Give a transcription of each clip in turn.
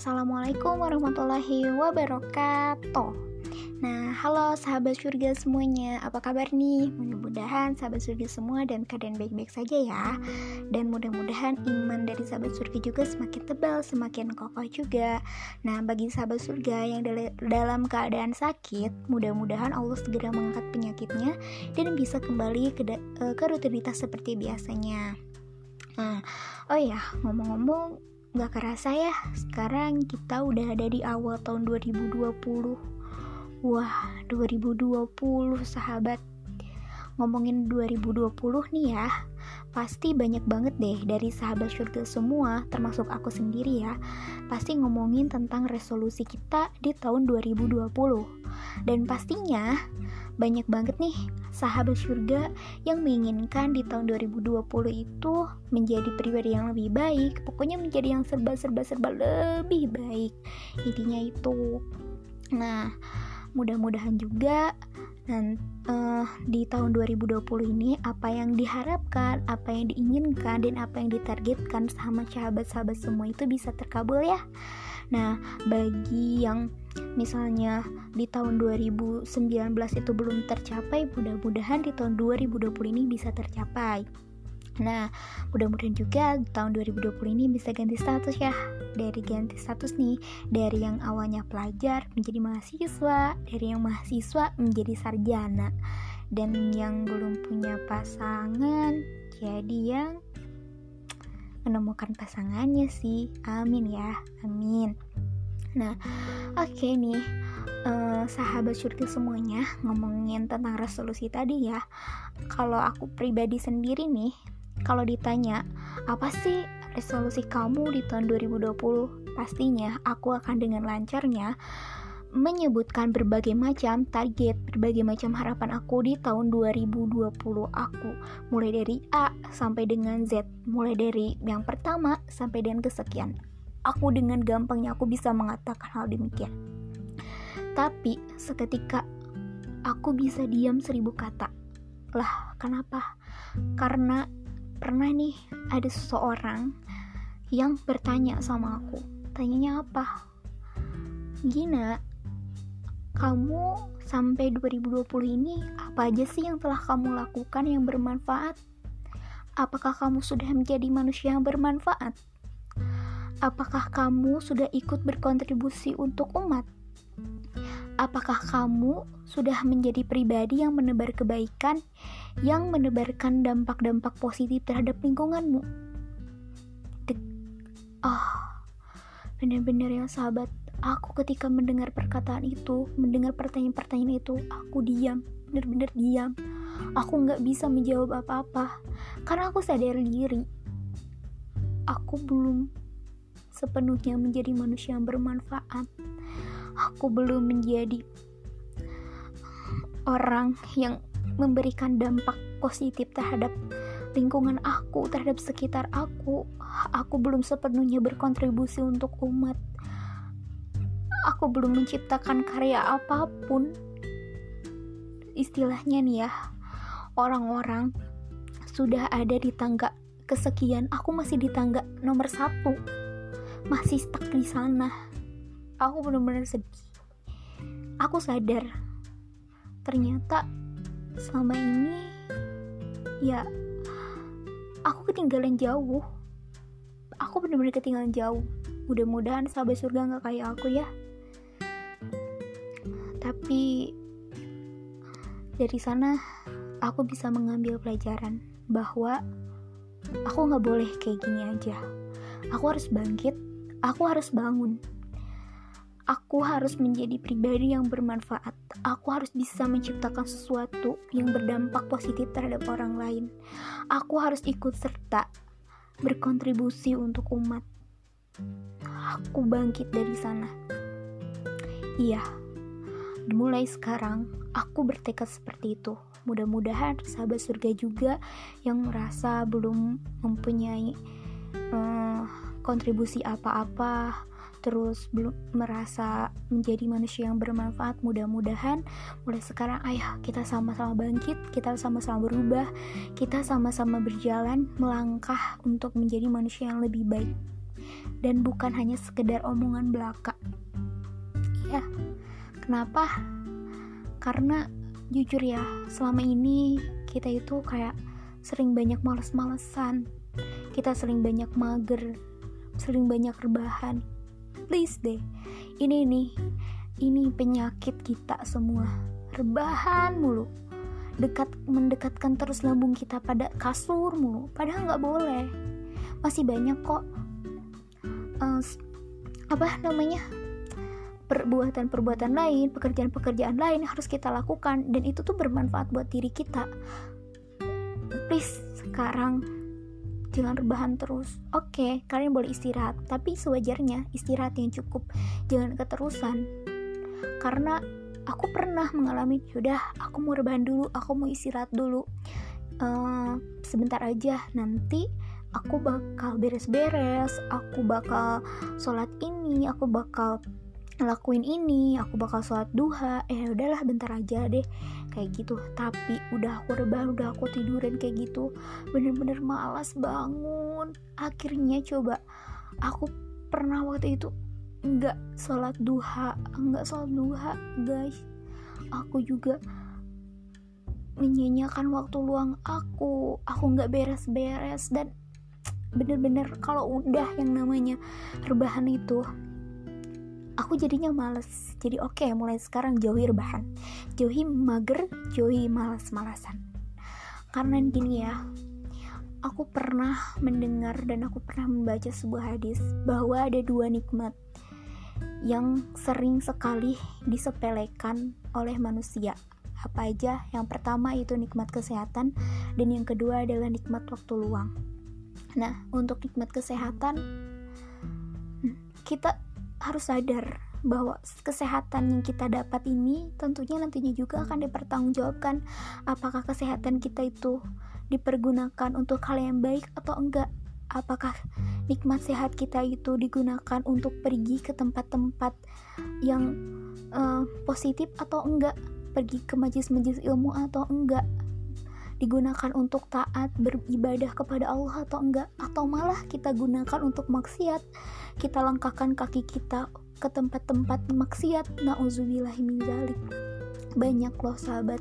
Assalamualaikum warahmatullahi wabarakatuh. Nah, halo sahabat surga semuanya. Apa kabar nih? Mudah-mudahan sahabat surga semua dan keadaan baik-baik saja ya. Dan mudah-mudahan iman dari sahabat surga juga semakin tebal, semakin kokoh juga. Nah, bagi sahabat surga yang dalam keadaan sakit Mudah-mudahan Allah segera mengangkat penyakitnya Dan bisa kembali ke, eh, ke rutinitas seperti biasanya. Nah, oh ya, ngomong-ngomong Gak kerasa ya, sekarang kita udah ada di awal tahun 2020 Wah, 2020 sahabat. Ngomongin 2020 nih ya Pasti banyak banget deh dari sahabat surga semua Termasuk aku sendiri ya Pasti ngomongin tentang resolusi kita di tahun 2020 Dan pastinya banyak banget nih sahabat surga yang menginginkan di tahun 2020 itu menjadi pribadi yang lebih baik pokoknya menjadi yang serba-serba-serba lebih baik. Intinya itu. Nah mudah-mudahan juga dan uh, di tahun 2020 ini apa yang diharapkan, apa yang diinginkan dan apa yang ditargetkan sama sahabat-sahabat semua itu bisa terkabul ya. Nah, bagi yang misalnya di tahun 2019 itu belum tercapai, mudah-mudahan di tahun 2020 ini bisa tercapai. Nah, mudah-mudahan juga tahun 2020 ini bisa ganti status ya. Dari ganti status nih, dari yang awalnya pelajar menjadi mahasiswa, dari yang mahasiswa menjadi sarjana. Dan yang belum punya pasangan jadi yang menemukan pasangannya sih. Amin ya. Amin. Nah, oke okay nih, uh, sahabat surga semuanya ngomongin tentang resolusi tadi ya. Kalau aku pribadi sendiri nih, kalau ditanya apa sih resolusi kamu di tahun 2020, pastinya aku akan dengan lancarnya menyebutkan berbagai macam target, berbagai macam harapan aku di tahun 2020 aku. Mulai dari A sampai dengan Z, mulai dari yang pertama sampai dengan kesekian aku dengan gampangnya aku bisa mengatakan hal demikian. Tapi seketika aku bisa diam seribu kata. Lah, kenapa? Karena pernah nih ada seseorang yang bertanya sama aku. Tanyanya apa? Gina, kamu sampai 2020 ini apa aja sih yang telah kamu lakukan yang bermanfaat? Apakah kamu sudah menjadi manusia yang bermanfaat? Apakah kamu sudah ikut berkontribusi untuk umat? Apakah kamu sudah menjadi pribadi yang menebar kebaikan, yang menebarkan dampak-dampak positif terhadap lingkunganmu? Ah, oh, benar-benar ya sahabat. Aku ketika mendengar perkataan itu, mendengar pertanyaan-pertanyaan itu, aku diam, benar-benar diam. Aku nggak bisa menjawab apa-apa karena aku sadar diri. Aku belum sepenuhnya menjadi manusia yang bermanfaat. Aku belum menjadi orang yang memberikan dampak positif terhadap lingkungan aku, terhadap sekitar aku. Aku belum sepenuhnya berkontribusi untuk umat. Aku belum menciptakan karya apa pun. Istilahnya nih ya, orang-orang sudah ada di tangga kesekian, aku masih di tangga nomor satu masih stuck di sana aku benar-benar sedih aku sadar. Ternyata selama ini ya aku ketinggalan jauh. Aku benar-benar ketinggalan jauh. Mudah-mudahan sahabat surga nggak kayak aku ya. Tapi dari sana aku bisa mengambil pelajaran bahwa aku nggak boleh kayak gini aja. Aku harus bangkit Aku harus bangun. Aku harus menjadi pribadi yang bermanfaat. Aku harus bisa menciptakan sesuatu yang berdampak positif terhadap orang lain. Aku harus ikut serta berkontribusi untuk umat. Aku bangkit dari sana. Iya, mulai sekarang aku bertekad seperti itu. Mudah-mudahan sahabat surga juga yang merasa belum mempunyai uh, kontribusi apa-apa terus belum merasa menjadi manusia yang bermanfaat mudah-mudahan mulai sekarang ayah kita sama-sama bangkit kita sama-sama berubah kita sama-sama berjalan melangkah untuk menjadi manusia yang lebih baik. Dan bukan hanya sekedar omongan belaka. Ya kenapa? Karena jujur ya selama ini kita itu kayak sering banyak males-malesan kita sering banyak mager sering banyak rebahan please deh. Ini nih ini penyakit kita semua. Rebahan mulu. Dekat mendekatkan terus lambung kita pada kasur mulu. Padahal nggak boleh. Masih banyak kok uh, apa namanya perbuatan-perbuatan lain, pekerjaan-pekerjaan lain harus kita lakukan. Dan itu tuh bermanfaat buat diri kita. Please, sekarang jangan rebahan terus. Oke, okay, kalian boleh istirahat, tapi sewajarnya istirahat yang cukup, jangan keterusan. Karena aku pernah mengalami, yaudah, aku mau rebahan dulu, aku mau istirahat dulu. Uh, sebentar aja, nanti aku bakal beres-beres, aku bakal sholat ini, aku bakal ngelakuin ini aku bakal sholat duha. Eh udahlah bentar aja deh. Kayak gitu. Tapi udah aku rebahan udah aku tiduran kayak gitu. Bener-bener malas bangun. Akhirnya coba aku pernah waktu itu nggak sholat duha. Nggak sholat duha guys. Aku juga menyanyiakan waktu luang aku. Aku nggak beres-beres. Dan bener-bener kalau udah yang namanya rebahan itu aku jadinya males. Jadi oke okay, mulai sekarang jauhi rebahan. Jauhi mager jauhi malas-malasan. Karena gini ya aku pernah mendengar dan aku pernah membaca sebuah hadis bahwa ada dua nikmat yang sering sekali disepelekan oleh manusia. Apa aja? Yang pertama itu nikmat kesehatan dan yang kedua adalah nikmat waktu luang. Nah untuk nikmat kesehatan hmm, kita harus sadar bahwa kesehatan yang kita dapat ini tentunya nantinya juga akan dipertanggungjawabkan. Apakah kesehatan kita itu dipergunakan untuk hal yang baik atau enggak? Apakah nikmat sehat kita itu digunakan untuk pergi ke tempat-tempat yang uh, positif atau enggak? Pergi ke majlis-majlis ilmu atau enggak digunakan untuk taat beribadah kepada Allah atau enggak? Atau malah kita gunakan untuk maksiat? Kita langkahkan kaki kita ke tempat-tempat maksiat. Na'udzubillahiminzalik banyak loh sahabat.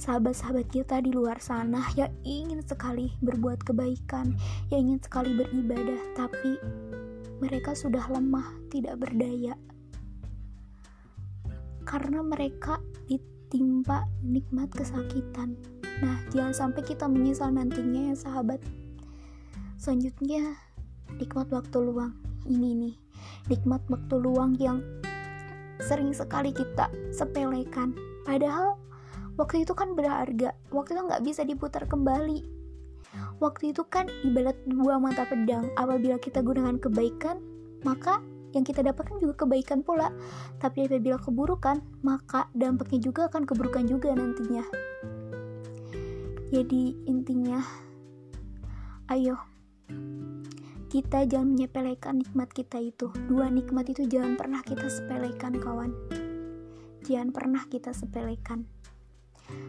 Sahabat-sahabat kita di luar sana yang ingin sekali berbuat kebaikan yang ingin sekali beribadah tapi mereka sudah lemah tidak berdaya. Karena mereka ditimpa nikmat kesakitan Nah, jangan sampai kita menyesal nantinya ya sahabat. Selanjutnya, nikmat waktu luang. Ini nih, nikmat waktu luang yang sering sekali kita sepelekan. Padahal waktu itu kan berharga. Waktu itu nggak bisa diputar kembali. Waktu itu kan ibarat dua mata pedang. Apabila kita gunakan kebaikan, maka yang kita dapatkan juga kebaikan pula. Tapi apabila keburukan, maka dampaknya juga akan keburukan juga nantinya jadi intinya ayo kita jangan menyepelekan nikmat kita itu. Dua nikmat itu jangan pernah kita sepelekan kawan. Jangan pernah kita sepelekan.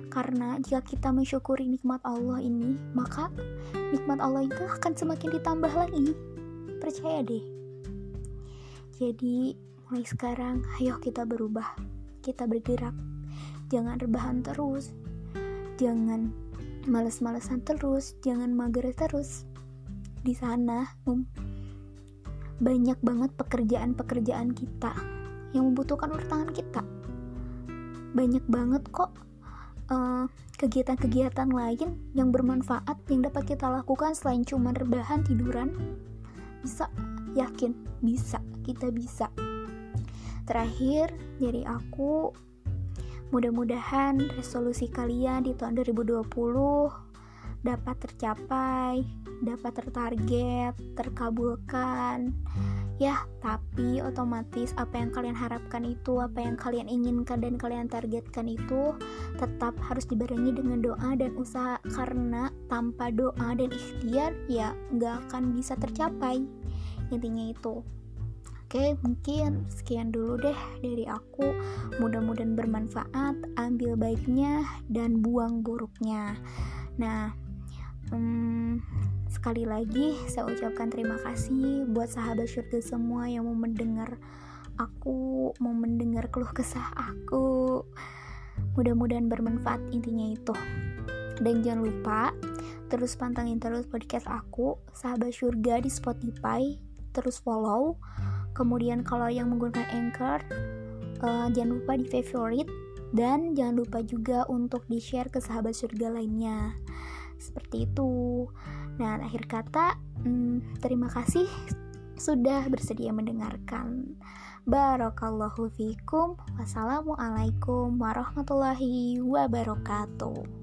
Karena jika kita mensyukuri nikmat Allah ini maka nikmat Allah itu akan semakin ditambah lagi. Percaya deh. Jadi mulai sekarang ayo kita berubah. Kita bergerak. Jangan rebahan terus. Jangan males-malesan terus, jangan mager terus. Di sana banyak banget pekerjaan-pekerjaan kita yang membutuhkan tangan kita. Banyak banget kok eh, kegiatan-kegiatan lain yang bermanfaat yang dapat kita lakukan selain cuma rebahan tiduran. Bisa, yakin, bisa, kita bisa. Terakhir dari aku Mudah-mudahan resolusi kalian di tahun 2020 dapat tercapai, dapat tertarget, terkabulkan. Ya, tapi otomatis apa yang kalian harapkan itu, apa yang kalian inginkan dan kalian targetkan itu tetap harus dibarengi dengan doa dan usaha karena tanpa doa dan ikhtiar ya nggak akan bisa tercapai. Intinya itu. Oke, mungkin sekian dulu deh dari aku. Mudah-mudahan bermanfaat, ambil baiknya dan buang buruknya. Nah, hmm, Sekali lagi saya ucapkan terima kasih buat sahabat surga semua yang mau mendengar aku, mau mendengar keluh kesah aku. Mudah-mudahan bermanfaat intinya itu. Dan jangan lupa terus pantengin terus podcast aku, sahabat surga di Spotify, terus follow. Kemudian kalau yang menggunakan Anchor, uh, jangan lupa di favorite dan jangan lupa juga untuk di-share ke sahabat surga lainnya. Seperti itu. Nah, akhir kata, hmm, terima kasih sudah bersedia mendengarkan. Barakallahu fikum. Wassalamualaikum warahmatullahi wabarakatuh.